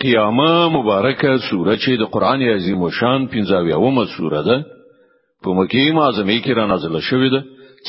قیامه مبارکه سوره چې د قران عظیم او شان 15مه سوره ده په مکه معظمه کې را نازله شوې ده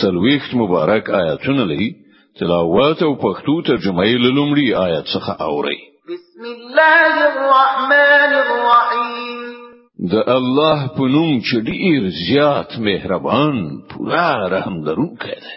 څلويخت مبارک آیاتونه لري تلاوت او پښتو ترجمه یې لومړی آیات څخه اوري بسم الله الرحمن الرحیم د الله په نوم چې ډیر زیات مهربان پورا رحم لرونکی دی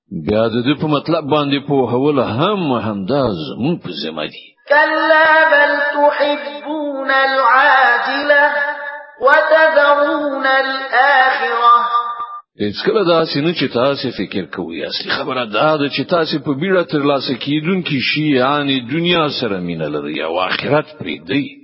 بیا د دې په مطلب باندې په هول هم همدا زمون په ذمہ دي کلا بل تحبون العاجله وتذرون الاخره هیڅ کله دا سینه چې تاسو فکر کوئ اصلي خبره دا ده چې تاسو په بیړه تر لاسه کیدونکو شی یعنی دنیا سره مینه لري او آخرت پرې دی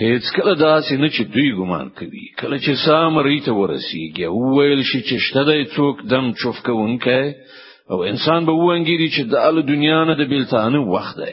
هیڅ کله داسې نه چې دوی ګمان کوي کله چې سامری ته ورسیږي او ویل شي چې شته دی څوک دم چوف کوونکی او انسان به وانګیری چې د ال دنیا نه د بیلتانه وخت دی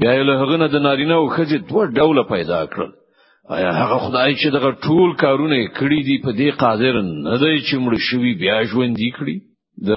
بیا له هغه نه د نارینه او خځې دوه ډوله پیدا کړل آیا هغه خدای چې دغه ټول کارونه کړی دی په دې قادر نه دی چې مړ شوی بیا ژوند دی کړی